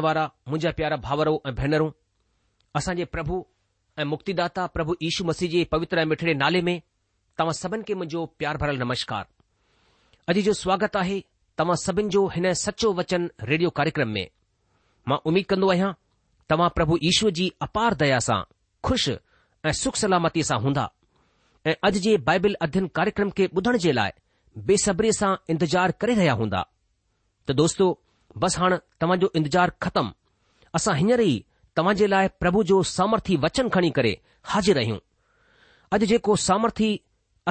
मुंहिंजा प्यारा भावरो ऐं भेनरूं असांजे प्रभु ऐं मुक्तिदाता प्रभु ईशू मसीह जे पवित्रिठड़े नाले में तव्हां सभिनि खे मुंहिंजो प्यार भरियलु नमस्कार अॼु जो स्वागत आहे तव्हां सभिनि जो हिन सचो वचन रेडियो कार्यक्रम में मां उमेद कंदो आहियां तव्हां प्रभु ईशू जी अपार दया सां ख़ुश ऐं सुख सलामतीअ सां हूंदा ऐं अॼु जे बाइबल अध्यन कार्यक्रम खे ॿुधण जे लाइ बेसब्रीअ सां इंतज़ारु करे रहिया हूंदा बस हाणे तव्हां जो इंतज़ारु ख़तमु असां हींअर ई तव्हां जे लाइ प्रभु जो सामर्थी वचन खणी करे हाज़िर आहियूं अॼु जेको सामर्थी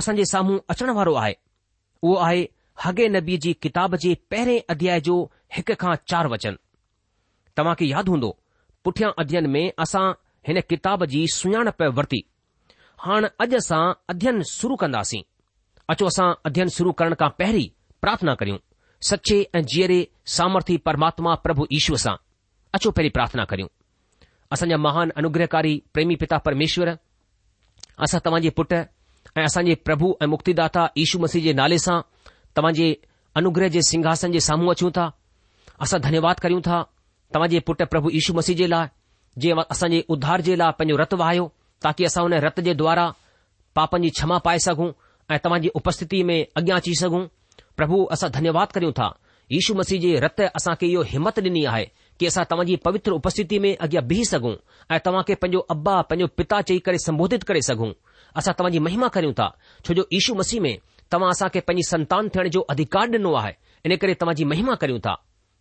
असांजे साम्हूं अचण वारो आहे उहो आहे हगे नबी जी किताब जे पहिरें अध्याय जो हिक खां चार वचन तव्हां खे यादि हूंदो पुठियां अध्ययन में असां हिन किताब जी सुञाणप वरिती हाणे अॼु असां अध्ययन शुरू कंदासीं अचो असां अध्ययन शुरू करण खां पहिरीं प्रार्थना करियूं सचे ऐं जीअरे सामर्थ्य परमात्मा प्रभु ईश्व सां अचो पहिरीं प्रार्थना करियूं असांजा महान अनुग्रहकारी प्रेमी पिता परमेश्वर असां तव्हां पुट ऐं असांजे प्रभु ऐं मुक्तिदाता ईशू मसीह जे नाले सां तव्हां अनुग्रह जे सिंघासन जे साम्हूं अचूं था असां धन्यवाद करियूं था तव्हां पुट पुटु प्रभु ईशू मसीह जे लाइ जीअं असां उद्धार जे लाइ पंहिंजो रत वहायो ताकी असां उन रत जे द्वारा पापनि जी क्षमा पाए सघूं ऐं तव्हांजी उपस्थिति में अॻियां अची सघूं પ્રભુ અસા ધન્યવાદ કર્યુ તા ઈસુ મસીજી રત આસા કે યો હિંમત દની આયે કે આસા તમજી પવિત્ર ઉપસ્થિતિ મે અગ્ય ભી સગુ આ તમા કે પંજો અब्बा પંજો પિતા ચી કરે સંબોધિત કરે સગુ આસા તમજી મહિમા કર્યુ તા જો ઈસુ મસી મે તમા આસા કે પની સંતાન થણ જો અધિકાર દનો આયે ઇને કરે તમજી મહિમા કર્યુ તા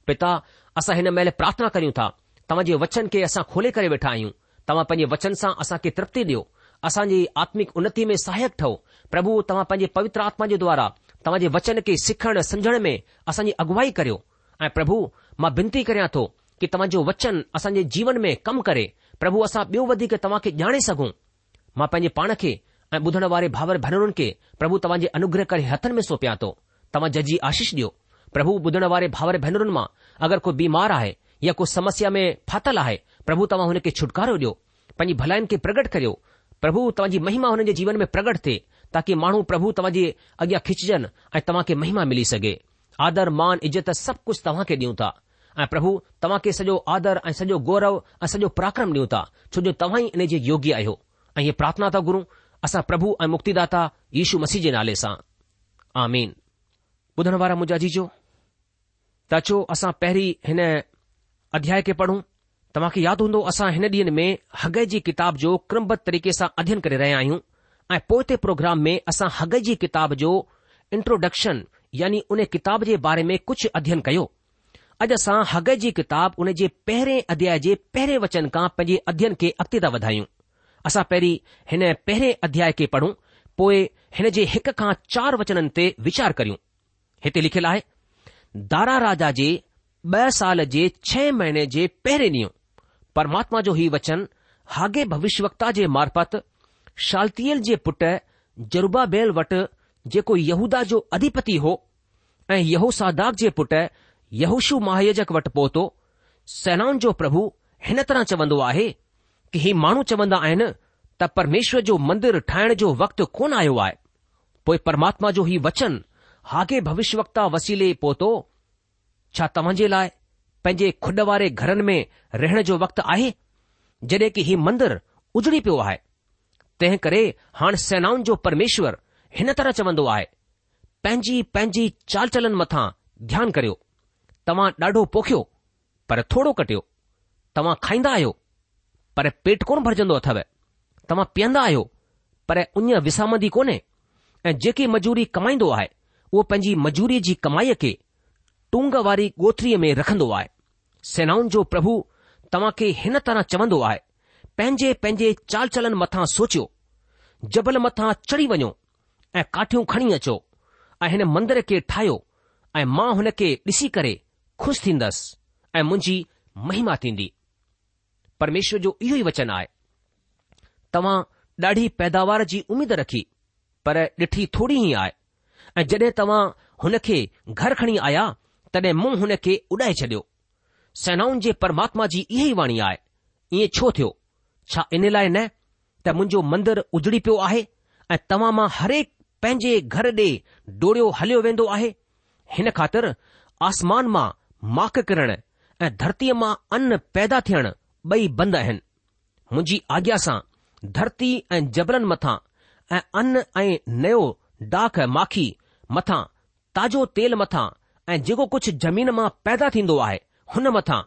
પિતા આસા હેને મેલે પ્રાર્થના કર્યુ તા તમજી વચન કે આસા ખોલે કરે બેઠા આયીયું તમા પંજે વચન સા આસા કે તરફ દેઓ આસાજી આત્મિક ઉન્નતિ મે સહાયક થઓ પ્રભુ તમા પંજે પવિત્ર આત્મા જો દ્વારા तव्हांजे वचन खे सिखण समझण में असांजी अॻुवाई करियो ऐं प्रभु मां विनती करियां थो कि तव्हांजो वचन असांजे जीवन में कमु करे प्रभु असां ॿियो वधीक तव्हां ॼाणे सघूं मां पंहिंजे पाण खे ऐं ॿुधण वारे भाउर भेनरुनि खे प्रभु तव्हांजे अनुग्रह करे हथनि में सौंपिया थो तव्हां जजी आशीष ॾियो प्रभु ॿुधण वारे भाउर भेनरुनि मां अगरि कोई बीमार आहे या को समस्या में फाथल आहे प्रभु तव्हां हुन खे छुटकारो ॾियो पंहिंजी भलाईन खे प्रगट करियो प्रभु तव्हांजी महिमा हुनजे जीवन में प्रगट थिए ताकी माण्हू प्रभु तव्हां जे अॻियां खिचजनि ऐं तव्हां खे महिमा मिली सघे आदर मान इज़त सभु कुझु तव्हां खे ॾियूं था ऐं प्रभु तव्हां खे सॼो आदर ऐं सॼो गौरव ऐं सॼो पराक्रम ॾियूं था छो जो तव्हां ई इन जे योग्य आहियो ऐं हीअ प्रार्थना था गुरू असां प्रभु ऐं मुक्तिदाता यीशू मसीह जे नाले सां आमीन ॿुधण वारा मुंहिंजा जीजो त अचो असां पहिरीं हिन अध्याय खे पढ़ूं तव्हांखे यादि हूंदो असां हिन ॾींह में हगे जी किताब जो क्रमबद्ध तरीक़े सां अध्ययन करे रहिया आहियूं ऐं पोइ ते प्रोग्राम में असां हग जी किताब जो इंट्रोडक्शन यानी उन किताब जे बारे में कुझु अध्ययन कयो अॼु असां हग जी किताब उन जे पहिरें अध्याय जे पहिरें वचन खां पंहिंजे अध्ययन खे अॻिते था वधायूं असां पहिरीं हिन पहिरें अध्याय खे पढ़ूं पोइ हिन जे हिक खां चार वचननि ते वीचार करियूं हिते लिखियलु आहे दारा राजा जे ॿ साल जे छह महीने जे पहिरें ॾींहुं परमात्मा जो हीउ वचन हागे भविष्यवता जे मार्फत शाल्तियल जे पुटु जुर्बा बैल वटि जेको यहूदा जो अधिपति हो ऐं यहू जे पुट यहूशु महायजक वटि पहुतो सेनाउनि जो प्रभु हिन तरह चवंदो आहे की ही माण्हू चवंदा आहिनि त परमेश्वर जो मंदिर ठाहिण जो वक़्तु कोन आयो आहे पोइ परमात्मा जो ही वचन हागे भविष्यवक्ता वसीले पहुतो छा तव्हां जे लाइ पंहिंजे खुड वारे घरनि में रहण जो वक़्तु आहे जडे॒ की ही मंदरु उजड़ी पियो आहे तंहिं करे हाणे सेनाउनि जो परमेश्वर हिन तरह चवंदो आहे पंहिंजी पंहिंजी चाल चलन मथां ध्यानु करियो तव्हां ॾाढो पोखियो पर थोरो कटियो तव्हां खाईंदा आहियो पर पेट कोन भरजंदो अथव तव्हां पीअंदा आहियो पर उञ विसामंदी कोन्हे ऐं जेकी मजूरी कमाईंदो आहे उहो पंहिंजी मजूरीअ जी कमाईअ खे टूंग वारी गोथरीअ में रखंदो आहे सेनाउनि जो प्रभु तव्हां खे हिन तरह चवंदो आहे पंहिंजे पंहिंजे चाल चलन मथां सोचियो जबल मथां चढ़ी वञो ऐं काठियूं खणी अचो ऐं हिन मंदर खे ठाहियो ऐं मां हुन खे ॾिसी करे ख़ुशि थींदसि ऐं मुंहिंजी महिमा थींदी परमेश्वर जो इहो ई वचन आहे तव्हां ॾाढी पैदावार जी उमेद रखी पर ॾिठी थोरी ई आहे ऐं जड॒हिं तव्हां हुन खे घर खणी आया तॾहिं मूं हुन खे उॾाए छॾियो सेनाउनि जे परमात्मा जी इहा ई वाणी आहे ईअं छो थियो छा इन लाइ न त मुंहिंजो मंदरु उजड़ी पियो आहे ऐं तव्हां मां हरेक पंहिंजे घर ॾे डोड़ियो हलियो वेंदो आहे हिन ख़ातिर आसमान मां माक किरण ऐं धरतीअ मां अन पैदा थियण ॿई बंदि आहिनि मुंहिंजी आज्ञा सां धरती ऐं जबरनि मथां ऐं अन ऐं नयो डाख माखी मथां ताज़ो तेल मथां ऐं जेको कुझु जमीन मां पैदा थींदो आहे हुन मथां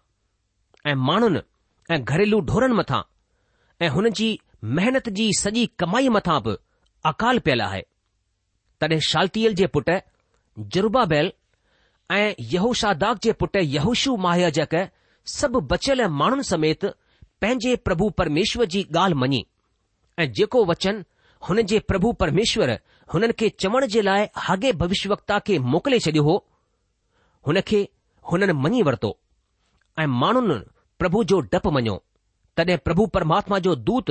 ऐं माण्हुनि ऐं घरेलू ढोरनि मथां ऐं हुन जी महिनत जी सॼी कमाई मथां बि अकाल पियल आहे तॾहिं शाल्तियल जे पुटु जुर्बा बैल ऐं यहूशादाग जे पुटु यहूशु महयाजक सभु बचियल माण्हुनि समेत पंहिंजे प्रभु परमेश्वर जी ॻाल्हि मञी ऐं जेको वचन हुन जे प्रभु परमेश्वर हुननि खे चवण जे लाइ हाॻे भविष्यवक्ता खे मोकिले छॾियो हो हुन खे हुननि मञी वरितो ऐं माण्हुनि प्रभु जो डपु मञियो तॾहिं प्रभु परमात्मा जो दूत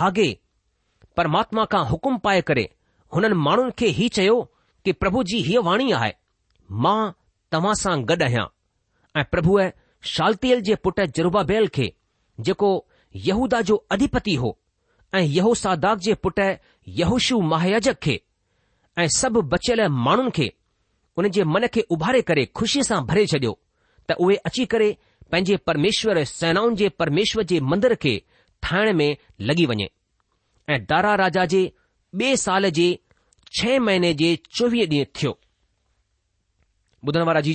हागे परमात्मा खां हुकुम पाए करे हुननि माण्हुनि खे हीउ चयो कि प्रभु जी हीअ वाणी आहे मां तव्हां सां गॾु आहियां ऐं प्रभुअ शाल्तियल जे पुटु जुरूबाबेल खे जेको यहूदा जो अधिपति हो ऐं यहू सादाग जे पुटु यहूशु महायजक खे ऐं सभु बचियल माण्हुनि खे उन जे मन खे उभारे करे खु़शीअ सां भरे छडि॒यो त उहे अची करे पंहिंजे परमेश्वर सेनाउनि जे परमेश्वर जे मंदर खे ठाहिण में लॻी वञे ऐं दारा राजा जे ॿिए साल जे छह महिने जे चोवीह ॾींहं थियो ॿुधण वारा जी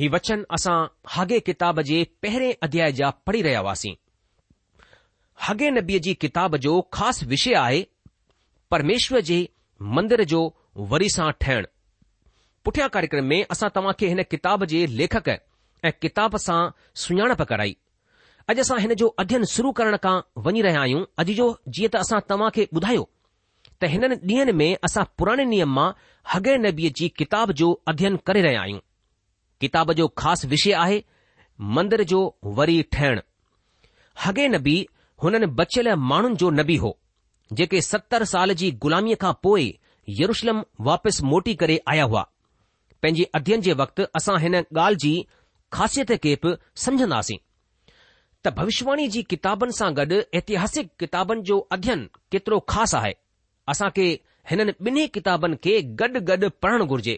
हीउ वचन असां हाॻे किताब जे पहिरें अध्याय जा पढ़ी रहिया हुआसीं हागे नबीअ जी किताब जो ख़ासि विषय आहे परमेश्वर जे मंदर जो वरी सां ठहिण पुठियां कार्यक्रम में असां तव्हां खे हिन किताब जे लेखक ऐं किताब सां सुञाणप कराई अॼु असां हिन जो अध्ययन शुरू करण खां वञी रहिया आहियूं अॼु जो जीअं त असां तव्हां खे ॿुधायो त हिननि ॾींहनि में असां पुराणे नियम मां हगे नबीअ जी किताब जो अध्ययन करे रहिया आहियूं किताब जो ख़ासि विषय आहे मंदर जो वरी ठहिण हगे नबी हुननि बचियल माण्हुनि जो नबी हो जेके सतरि साल जी ग़ुलामीअ खां पोइ यरुशलम वापसि मोटी करे आया हुआ पंहिंजे अध्ययन जे वक़्तु असां हिन ॻाल्हि जी ख़ासियत खे बि समझंदासीं त भविष्यवाणी जी किताबनि सां गॾु ऐतिहासिक किताबनि जो अध्ययन केतिरो ख़ासि आहे असां खे हिननि ॿिन्ही किताबनि खे गॾु गॾु पढ़णु घुर्जे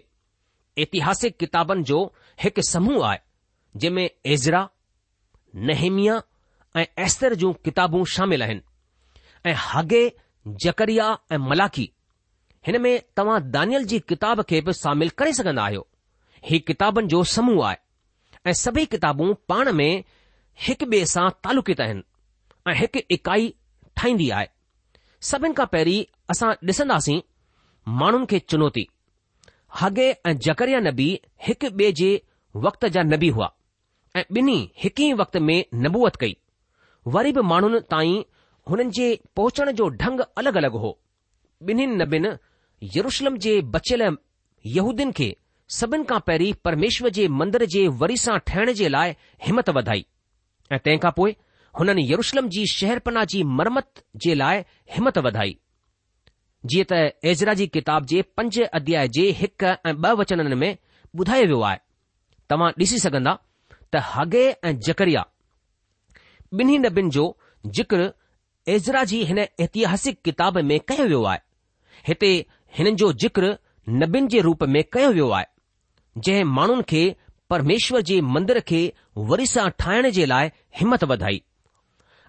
ऐतिहासिक किताबनि जो हिकु समूह आहे जंहिं में ऐज़रा नहेमिया ऐं एस्तर जूं किताबूं शामिल आहिनि ऐं हागे जकरिया ऐं मलाखी हिन में तव्हां दानियल जी किताब खे बि शामिल करे सघंदा आहियो हीउ किताबनि जो समूह आहे ऐं सभई किताबू पाण में हिकु ॿिए सां तालुकित आहिनि ऐं हिकु इकाई ठाहींदी आहे सभिनि खां पहिरीं असां ॾिसंदासीं माण्हुनि खे चुनौती हॻे ऐं जकरिया नबी हिकु ॿिए जे वक़्त जा नबी हुआ ऐं ॿिन्ही हिकु ई वक़्त में नबूअत कई वरी बि माण्हुनि ताईं हुननि जे पहुचण जो ढंग अलगि॒ अलगि॒ हो ॿिन्हिनि नबीनि यरुषशलम जे बचियल यहूदीन खे सभिन खां पहिरीं परमेश्वर जे मंदर जे वरी सां ठहिण जे लाइ हिमत वधाई ऐं तंहिंखां पोइ हुननि यरुशलम जी शहरपना जी मरमत जे लाइ हिमत वधाई जीअं त एज़रा जी किताब जे पंज अध्याय जे हिकु ऐं ब॒ वचननि में ॿुधायो वियो आहे तव्हां ॾिसी सघंदा त हगे ऐं जकरिया ॿिन्ही नबियुनि जो जिक्र एज़रा जी हिन एतिहासिक किताब में कयो वियो आहे हिते हिननि जो जिक्र नबीनि जे रूप में कयो वियो आहे जंहिं माण्हुनि खे परमेश्वर जे मंदर खे वरी सां ठाहिण जे लाइ हिमत वधाई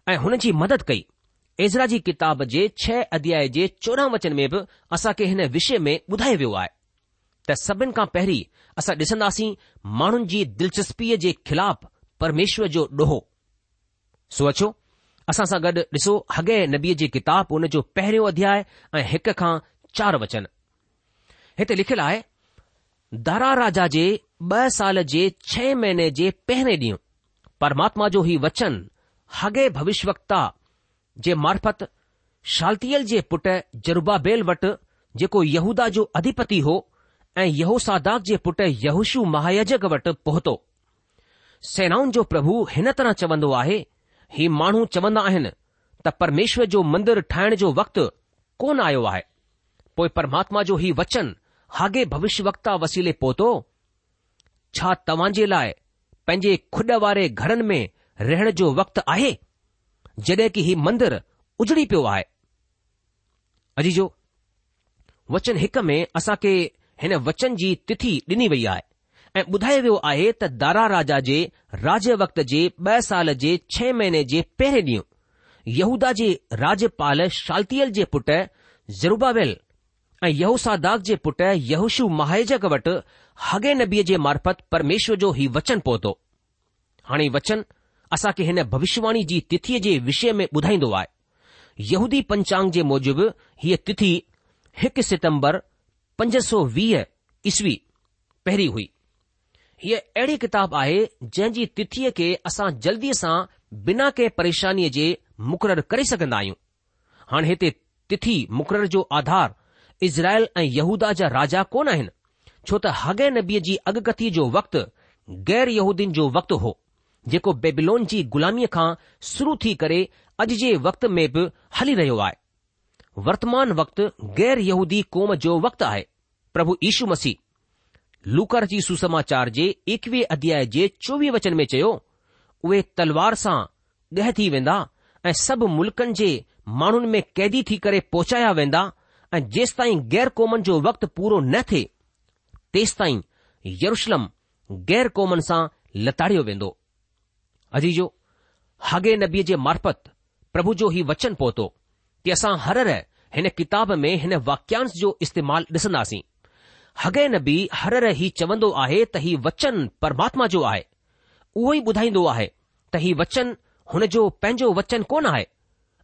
ऐं हुन जी मदद कई एज़रा जी किताब जे छह अध्याय जे चोॾहं वचन में बि असां खे हिन विषय में ॿुधायो वियो आहे त सभिनि खां पहिरीं असां ॾिसंदासीं माण्हुनि जी दिलचस्पीअ जे ख़िलाफ़ परमेश्वर जो ॾोहो सो अचो असां सां गॾु ॾिसो हगे नबीअ जी किताब हुन जो पहिरियों अध्याय ऐं हिक खां चार वचन हिते लिखियलु आहे दरा राजा जे ॿ साल जे छह महीने जे पहिरें ॾींहुं परमात्मा जो ही वचन हगे भविष्यवता जे मार्फत शाल्तियल जे पुटु जुर्बाबेल वटि जेको यहूदा जो अधिपति हो ऐं यहूसादाग जे पुटु यहूशु महायज वटि पहुतो सेनाउनि जो प्रभु हिन तरह चवन्दो आहे ही माण्हू चवंदा आहिनि त परमेश्वर जो मंदरु ठाहिण जो वक़्तु कोन आयो आहे पोइ परमात्मा जो हीउ वचन हागे भविष्य वक् वसीले पहुतो छा तव्हां जे लाइ पंहिंजे खुड वारे घरनि में रहण जो वक़्तु आहे जॾहिं की हीउ मंदरु उजड़ी पियो आहे अजी जो वचन हिक में असां खे हिन वचन जी तिथि ॾिनी वई आहे ऐं ॿुधायो वियो आहे त दारा राजा जे राज वक्त जे ॿ साल जे छह महीने जे पहिरें ॾींहुं यहूदा जे राज्यपाल शालियल जे पुटु ज़रूबावेल ऐं यहूसादाग जे पुट यहूशू महाजक वटि हगे नबीअ जे मार्फत परमेश्वर जो ही वचन पहुतो हाणे वचन असां खे हिन भविष्यवाणी जी तिथीअ जे विषय में ॿुधाईंदो आहे यहूदी पंचांग जे मूजिबि हीअ तिथी हिकु सितम्बर पंज सौ वीह ईस्वी पहिरीं हुई हीअ अहिड़ी किताब आहे जंहिं जी तिथीअ खे असां जल्दीअ सां बिना कंहिं परेशानीअ जे मुक़ररु करे सघंदा आहियूं हाणे हिते तिथी मुक़ररु जो आधार इज़राइल ऐं यहूदा जा राजा कोन आहिनि छो त हगे नबीअ जी अॻकथी जो वक़्तु गैर यहूदीन जो वक़्तु हो जेको बेबिलोन जी गुलामीअ खां शुरू थी करे अॼु जे वक़्त में बि हली रहियो आहे वर्तमान वक़्तु गैर यहूदी क़ौम जो वक़्तु आहे प्रभु ईशू मसीह लूकर जी सुसमाचार जे एकवीह अध्याय जे चोवीह वचन में चयो उहे तलवार सां ॾह थी वेंदा ऐं सभु मुल्क़नि जे माण्हुनि में कैदी थी करे पहुचाया वेंदा અને જેસ તાહી ગેરકોમન જો વખત પૂરો ન થે તેસ તાહી યરુશલમ ગેરકોમન સા લતાડીઓ વેંદો અજીજો હગે નબી જે марપત પ્રભુ જો હી વચન પોતો તેસા હરર હેને કિતાબ મે હેને વાક્યાન્સ જો ઇસ્તેમાલ દિસનાસી હગે નબી હરર હી ચવંદો આહે તહી વચન પરમાત્મા જો આહે ઓહી બુધાઈndo આહે તહી વચન હને જો પેંજો વચન કોન આહે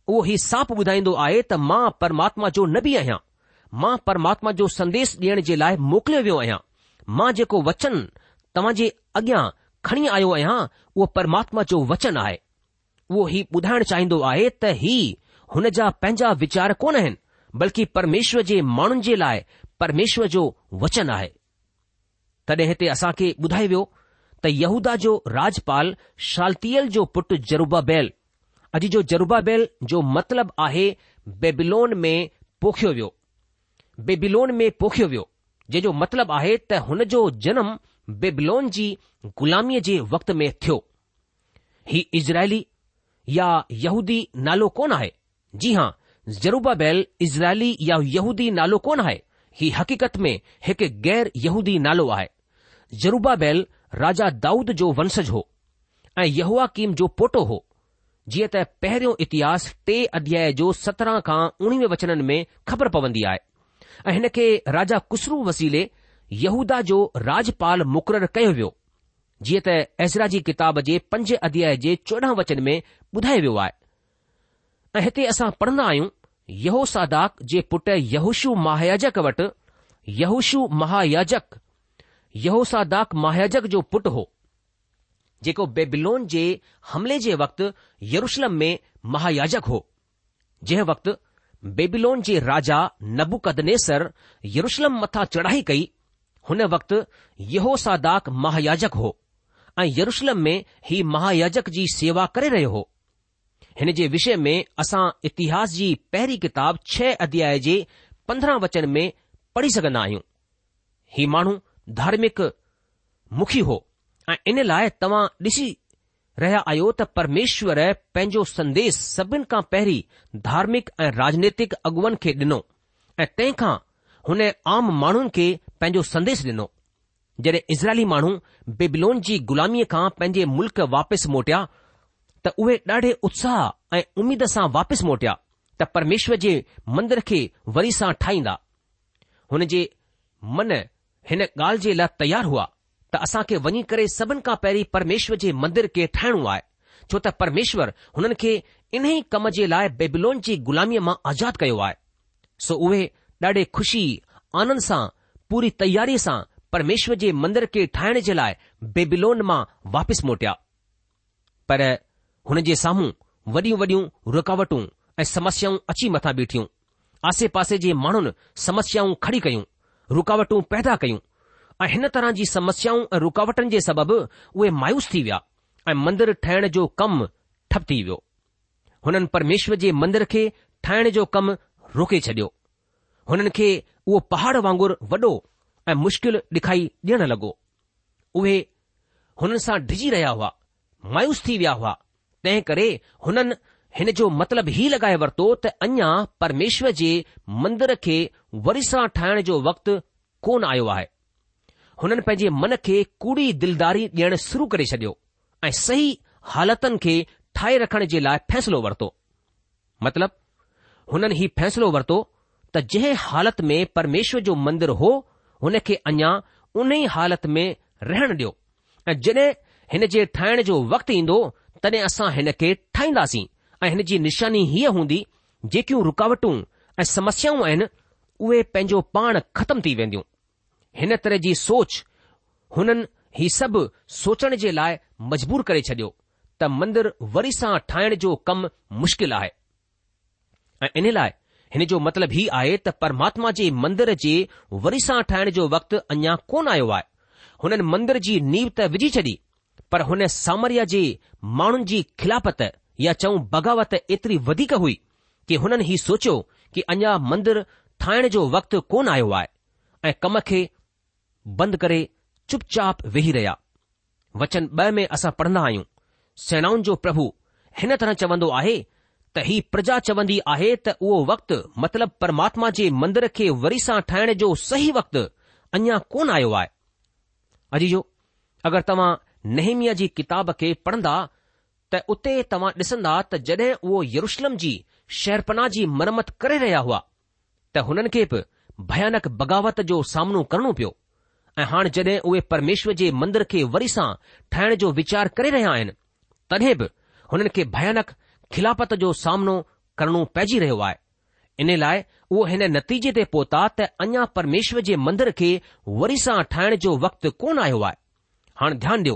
उहो हीउ साप ॿुधाईंदो आहे त मां परमात्मा जो न बि आहियां मां परमात्मा जो संदेश ॾियण जे लाइ मोकिलियो वियो आहियां मां जेको वचन तव्हां जे अॻियां खणी आयो आहियां उहो परमात्मा जो वचन आहे उहो हीउ ॿुधाइण चाहींदो आहे त ही हुन जा पंहिंजा वीचार कोन आहिनि बल्कि परमेश्वर जे माण्हुनि जे लाइ परमेश्वर जो वचन आहे तॾहिं हिते असांखे ॿुधाए वियो त यहूदा जो राजपाल शाल्तियल जो पुटु जरूबा बैल अॼु जो जरूबा जो मतिलबु आहे बेबिलोन में पोखियो वियो बेबिलोन में पोखियो वियो जेजो मतिलबु आहे त हुन जो जनम बेबिलोन जी ग़ुलामीअ जे वक़्त में थियो ही इज़राइली या नालो कोन आहे जी हां ज़रूबा बैल इज़राइली याहूदी नालो कोन आहे ही हक़ीक़त में हिकु गैर यहूदी नालो आहे ज़रूबा राजा दाऊद जो वंशज हो ऐं यहूआकीम जो पोटो हो जीअं त पहिरियों इतिहास टे अध्याय जो सत्रहं खां उणिवीह वचननि में ख़बर पवंदी आहे ऐं हिन खे राजा कुसरू वसीले यहूदा जो राजपाल मुक़ररु कयो वियो जीअं त ऐज़रा जी किताब जे पंज अध्याय जे चोॾहं वचन में ॿुधायो वियो आहे ऐं हिते असां पढ़ंदा आहियूं यहो सादाक जे पुट यहूश महायाजक वटि यहूशु महायाजक यहो सादाक महायाजक जो पुटु हो जेको बेबिलोन जे हमले जे वक़्तु यरूशलम में महायाजक हो जंहिं वक़्तु बेबिलोन जे राजा नबुकदनेसर यरूशलम मथां चढ़ाई कई हुन वक़्तु यहोसादाक महायाजक हो ऐं यरूशलम में ही महायाजक जी सेवा करे रहियो हो हिन जे विषय में असां इतिहास जी पहिरीं किताब छह अध्याय जे पंद्रहं वचन में पढ़ी सघंदा आहियूं ही माण्हू धार्मिक मुखी हो ऐं इन लाइ तव्हां ॾिसी रहिया आहियो त परमेश्वर पंहिंजो संदेश सभिनि खां पहिरीं धार्मिक ऐं राजनैतिक अॻुवनि खे ॾिनो ऐं तंहिं खां हुन आम माण्हुनि खे पंहिंजो संदेश ॾिनो जॾहिं इज़राइली माण्हू बेबिलोन जी ग़ुलामीअ खां पंहिंजे मुल्क़ वापसि मोटिया त उहे ॾाढे उत्साह ऐं उमीद सां वापसि मोटिया त परमेश्वर जे मंदर खे वरी सां ठाहींदा हुन जे मन हिन ॻाल्हि जे लाइ तयारु हुआ त असां खे वञी करे सभिनि खां पहिरीं परमेश्वर जे मंदर खे ठाहिणो आहे छो त परमेश्वर हुननि खे इन ई कम जे लाइ बेबिलोन जी ग़ुलामीअ मां आज़ाद कयो आहे सो उहे ॾाढे खु़शी आनंद सां पूरी तयारीअ सां परमेश्वर जे मंदर खे ठाहिण जे लाइ बेबिलोन मां वापसि मोटिया पर हुन जे साम्हूं वॾियूं वॾियूं रुकावटूं ऐं समस्याऊं अची मथां बीठियूं आसे पासे जे माण्हुनि समस्याऊं खड़ी कयूं रुकावटूं पैदा कयूं ऐं हिन तरह जी समस्याऊं ऐं रुकावटनि जे सबबि उहे मायूस थी विया ऐं मंदर ठाहिण जो कमु ठप थी वियो हुननि परमेश्वर जे मंदर खे ठाहिण जो कमु रोके छडि॒यो हुननि खे उहो पहाड़ वांगुरु वॾो ऐं मुश्किल ॾिखाई ॾियण लॻो उहे हुननि सां डिजी रहिया हुआ मायूस थी विया हुआ तंहिं करे हुननि हिन जो मतिलबु ई लॻाए वरितो त अञा परमेश्वर जे मंदर खे वरी सां ठाहिण जो वक़्तु कोन आयो आहे हुननि पंहिंजे मन खे कूड़ी दिलदारी ॾेअ शुरू करे छडि॒यो ऐं सही हालतन खे ठाहे रखण जे लाइ फ़ैसिलो वरितो मतिलब हुननि ही फ़ैसिलो वरितो त जंहिं हालत में परमेश्वर जो मंदिर हो हुन खे अञा उन ई हालत में रहण ॾियो ऐं जॾहिं हिन जे ठाहिण जो वक़्तु ईंदो तॾहिं असां हिन खे ठाहींदासीं ऐं हिन जी निशानी हीअ हूंदी जेकियूं रुकावटूं ऐं समस्याऊं आहिनि उहे पंहिंजो पाण ख़तम थी वेंदियूं हिन तरह जी सोच हुननि ही सभु सोचण जे लाइ मजबूर करे छडि॒यो त मंदर वरी सां ठाहिण जो कमु मुश्किल आहे ऐं इन लाइ हिन जो मतिलबु हीउ आहे त परमात्मा जे मंदर जे वरी सां ठाहिण जो वक़्तु अञा कोन आयो आहे हुननि मंदर जी नीव त विझी छॾी पर हुन सामरिया जे माण्हुनि जी खिलापत या चऊं बग़ावत एतिरी वधीक हुई कि हुननि हीउ सोचियो कि अञा मंदरु ठाहिण जो वक़्तु कोन आयो आहे ऐं कम खे बंद करे चुप चाप वेही रहिया वचन ब॒ में असां पढ़ंदा आहियूं सेनाउनि जो प्रभु हिन तरह चवन्दो आहे त ही प्रजा चवंदी आहे त उहो वक्तु मतिलब परमात्मा जे मंदर खे वरी सां ठाहिण जो सही वक़्तु अञा कोन आयो आहे अजी जो अगरि तव्हां नेहमीअ जी किताब खे पढ़ंदा त उते तव्हां ॾिसंदा त जड॒ उहो यरुशलम जी शहरपना जी मरम्मत करे रहिया हुआ त हुननि खे बि भयानक बग़ावत जो सामनो करणो पियो ऐं हाणे जॾहिं उहे परमेश्वर जे मंदर खे वरी सां ठाहिण जो वीचार करे रहिया आहिनि तॾहिं बि हुननि खे भयानक खिलापत जो सामनो करणो पइजी रहियो आहे इन लाइ उहो हिन नतीजे ते पहुता त अञा परमेश्वर जे मंदर खे वरी सां ठाहिण जो वक़्तु कोन आयो आहे हाणे ध्यानु ॾियो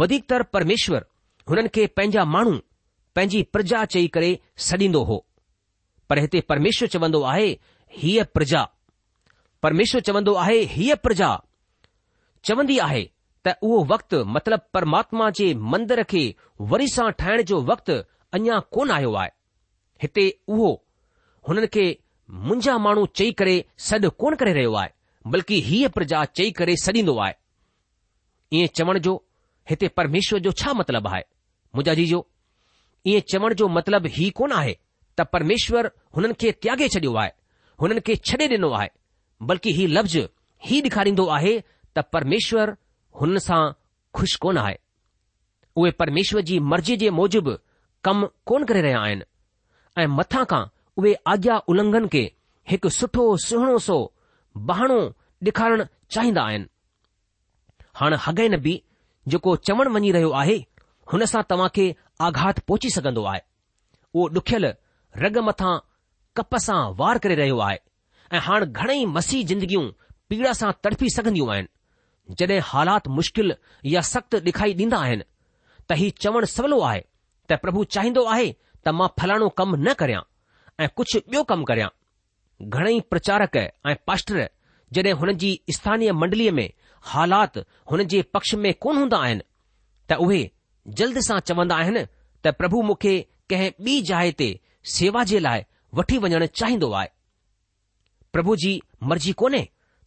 वधीकतर परमेश्वर हुननि खे पंहिंजा माण्हू पंहिंजी प्रजा चई करे सॾींदो हो पर हिते परमेश्वर चवंदो आहे हीअ प्रजा परमेश्वर चवंदो आहे हीअ प्रजा चवंदी आहे त उहो वक्तु मतिलबु परमात्मा जे मंदर खे वरी सां ठाहिण जो वक़्तु अञा कोन आयो आहे हिते उहो हुननि खे मुंहिंजा माण्हू चई करे सॾु कोन करे रहियो आहे बल्कि हीअ प्रजा चई करे सॾींदो आहे ईअं चवण जो हिते परमेश्वर जो छा मतिलबु आहे मुंहिंजा जी जो ईअं चवण जो मतिलबु हीउ कोन आहे त परमेश्वर हुननि खे त्यागे छडि॒यो आहे हुननि खे छॾे ॾिनो आहे बल्कि हीउ लफ़्ज़ ई ॾेखारींदो आहे त परमेश्वरु हुन सां खु़शि कोन आहे उहे परमेश्वर जी मर्ज़ी जे मूजिबि कमु कोन करे रहिया आहिनि ऐं मथां खां उहे आज्ञा उल्लंघन खे हिकु सुठो सुहिणो सो बहाणो ॾेखारणु चाहींदा आहिनि हाणे हगैन बि जेको चवणु वञी रहियो आहे हुन सां तव्हां खे आघात पहुची सघंदो आहे उहो ॾुखियल रग मथां कप सां वार करे रहियो आहे ऐं हाणे घणेई मसीह जिंदगियूं पीड़ा सां तड़फी सघंदियूं आहिनि जॾहिं हालात मुश्किल या सख़्तु ॾेखारी ॾींदा आहिनि त हीउ चवणु सवलो आहे त प्रभु चाहींदो आहे त मां फलाणो कमु न करियां ऐं कुझु ॿियो कमु करियां घणेई प्रचारक ऐं पास्टर जॾहिं हुन जी स्थानीय मंडलीअ में हालात हुन जे पक्ष में कोन हूंदा आहिनि त उहे जल्द सां चवंदा आहिनि त प्रभु मूंखे कंहिं ॿी जाइ ते सेवा जे लाइ वठी वञणु चाहींदो आहे प्रभु जी मर्जी कोन्हे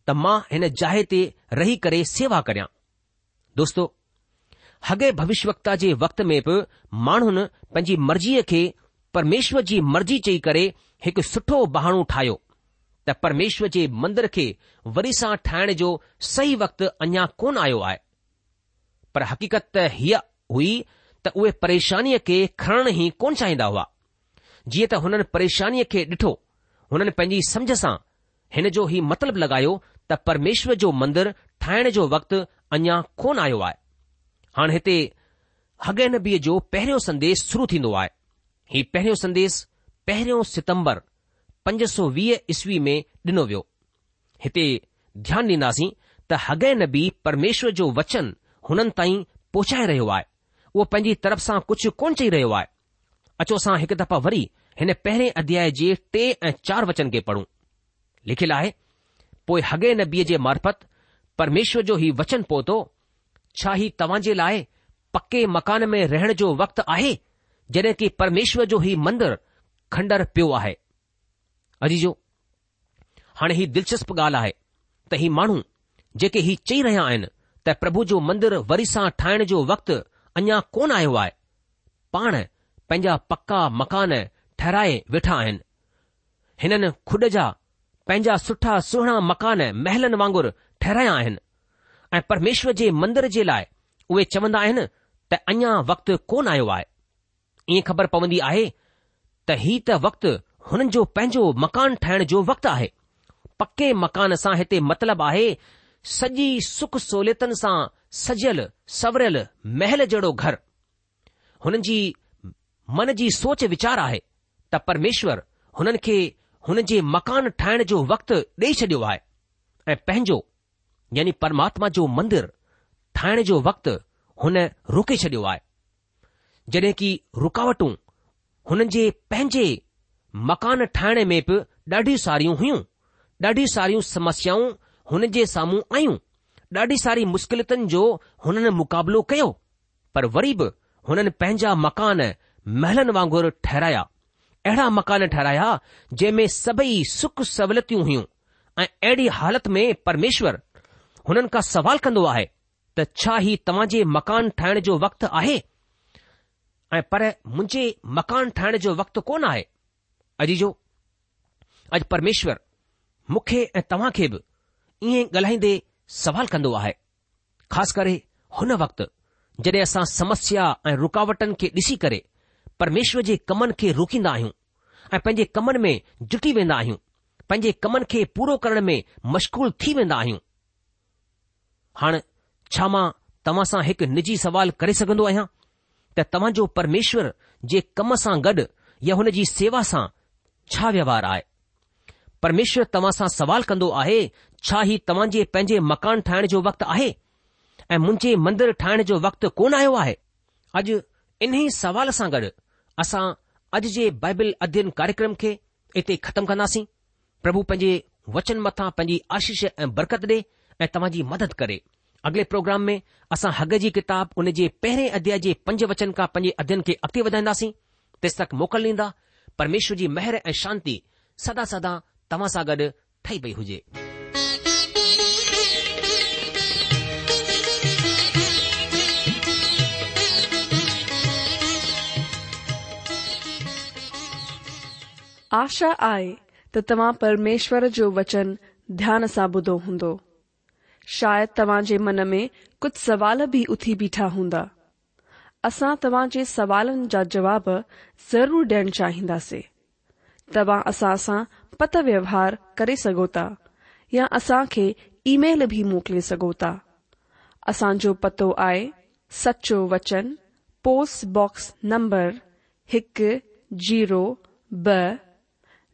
त मां हिन जाइ ते रही करे सेवा करियां दोस्तो हॻे भविष्यता जे वक़्त में बि माण्हुनि पंहिंजी मर्ज़ीअ खे परमेश्वर जी मर्ज़ी चई करे हिकु सुठो बहाणो ठाहियो त परमेश्वर जे मंदर खे वरी सां ठाहिण जो सही वक़्तु अञा कोन आयो आहे पर हक़ीक़त त हीअ हुई त उहे परेशानीअ खे खणण ई कोन चाहींदा हुआ जीअं त हुननि परेशानीअ खे ॾिठो हुननि पंहिंजी समझ सां हिन जो ई मतिलबु लॻायो त परमेश्वर जो मंदरु ठाहिण जो वक़्तु अञा कोन आयो आहे हाणे हिते हग नबीअ जो पहिरियों संदेश शुरू थींदो आहे ही पहिरियों संदेश पहिरियों सितंबर पंज सौ वीह ईसवी में डि॒नो वियो हिते ध्यानु ॾींदासीं त हगे नबी परमेश्वर जो वचन हुननि ताईं पहुचाए रहियो आहे उहो पंहिंजी तरफ़ सां कुझु कोन चई रहियो आहे अचो असां हिकु दफ़ा वरी हिन पहिरें अध्याय जे टे ऐं चार वचन खे पढ़ूं लिखियलु आहे पोइ हगे न बीअ जे मार्फत परमेश्वर जो ही वचन पहुतो छा हीउ तव्हां जे लाइ पके मकान में रहण जो वक़्तु आहे जॾहिं की परमेश्वर जो ही मंदर, खंडर पियो आहे अजी हाणे ही दिलचस्प ॻाल्हि आहे त ही माण्हू जेके हीउ चई रहिया आहिनि त प्रभु जो मंदरु वरी सां ठाहिण जो वक़्तु अञा कोन आयो आहे पाण पंहिंजा पका मकान ठहराए वेठा आहिनि हिननि जा पंहिंजा सुठा सुहिणा मकान महलनि वांगुरु ठहिराया आहिनि ऐं परमेश्वर जे मंदर जे लाइ उहे चवंदा आहिनि त अञा वक़्तु कोन आयो आहे ईअं ख़बर पवंदी आहे त ही त वक़्तु हुननि जो पंहिंजो मकान ठाहिण जो वक़्तु आहे पके मकान सां हिते मतिलबु आहे सॼी सुख सहूलियतनि सां सजियल सवरियल महल जहिड़ो घर हुननि जी मन जी सोच वीचार आहे त परमेश्वर हुननि खे हुन जे मकान ठाहिण जो वक़्तु ॾेई छॾियो आहे ऐं पंहिंजो यानी परमात्मा जो मंदरु ठाहिण जो वक़्तु हुन रोके छॾियो आहे जॾहिं की रुकावटूं हुननि जे पंहिंजे मकान ठाहिण में बि ॾाढी सारियूं हुयूं ॾाढी सारियूं समस्याऊं हुन जे साम्हूं आयूं ॾाढी सारी मुश्किलतुनि जो हुननि मुक़ाबिलो कयो पर वरी बि हुननि पंहिंजा मकान महलनि वांगुरु ठहिराया अहिड़ा मकान ठहिराया जंहिं में सभई सुख सहुलतियूं हुयूं ऐं अहिड़ी हालत में परमेश्वर हुननि खां सवाल कंदो आहे त छा ही तव्हां जे मकान ठाहिण जो वक़्तु आहे ऐं पर मुंहिंजे मकान ठाहिण जो वक़्तु कोन आहे अॼु जो अॼु परमेश्वर मूंखे ऐं तव्हां खे बि ईअं ॻाल्हाईंदे सवाल कंदो आहे ख़ासि करे हुन वक़्तु जॾहिं असां समस्या ऐं रुकावटनि खे ॾिसी करे परमेश्वर जे कमनि खे रोकींदा आहियूं ऐं पंहिंजे कमनि में जुटी वेंदा आहियूं पंहिंजे कमनि खे पूरो करण में मशगूल थी वेंदा आहियूं हाणे छा मां तव्हां सां हिकु निजी सवाल करे सघंदो आहियां त तव्हांजो परमेश्वर जे कम सां गॾु या हुन जी सेवा सां छा व्यवहार आहे परमेश्वर तव्हां सां सवाल कंदो आहे छा ही तव्हां जे पंहिंजे मकान ठाहिण जो वक़्तु आहे ऐं मुंहिंजे मंदरु ठाहिण जो वक़्तु कोन आयो आहे अॼु इन्ही सवाल सां गॾु असां अॼु जे बाइबल अध्ययन कार्यक्रम खे हिते ख़तमु कंदासीं प्रभु पंहिंजे वचन मथां पंजी आशीष ऐं बरकत ॾे ऐं तव्हांजी मदद करे अॻिले प्रोग्राम में असां हॻ जी किताब उन जे पहिरें अध्याय जे पंज वचन खां पंजे अध्यन खे अॻिते वधाईंदासीं पिस्तक मोकल ॾींदा परमेश्वर जी महर ऐं शांती सदा सदा तव्हां सां गॾु ठही पई हुजे आशा आहे तो तव्हां परमेश्वर जो वचन ध्यान सां ॿुधो हूंदो शायदि तव्हां जे मन में कुछ सवाल भी उथी बीठा हूंदा असां तव्हां जे जा जवाब ज़रूर डि॒यण चाहिंदासीं तव्हां असां सां पत व्यवहार करे सघो या असां खे ईमेल बि मोकिले सघो पतो आहे सचो वचन पोस्टबॉक्स नंबर हिकु जीरो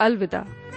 अल्दा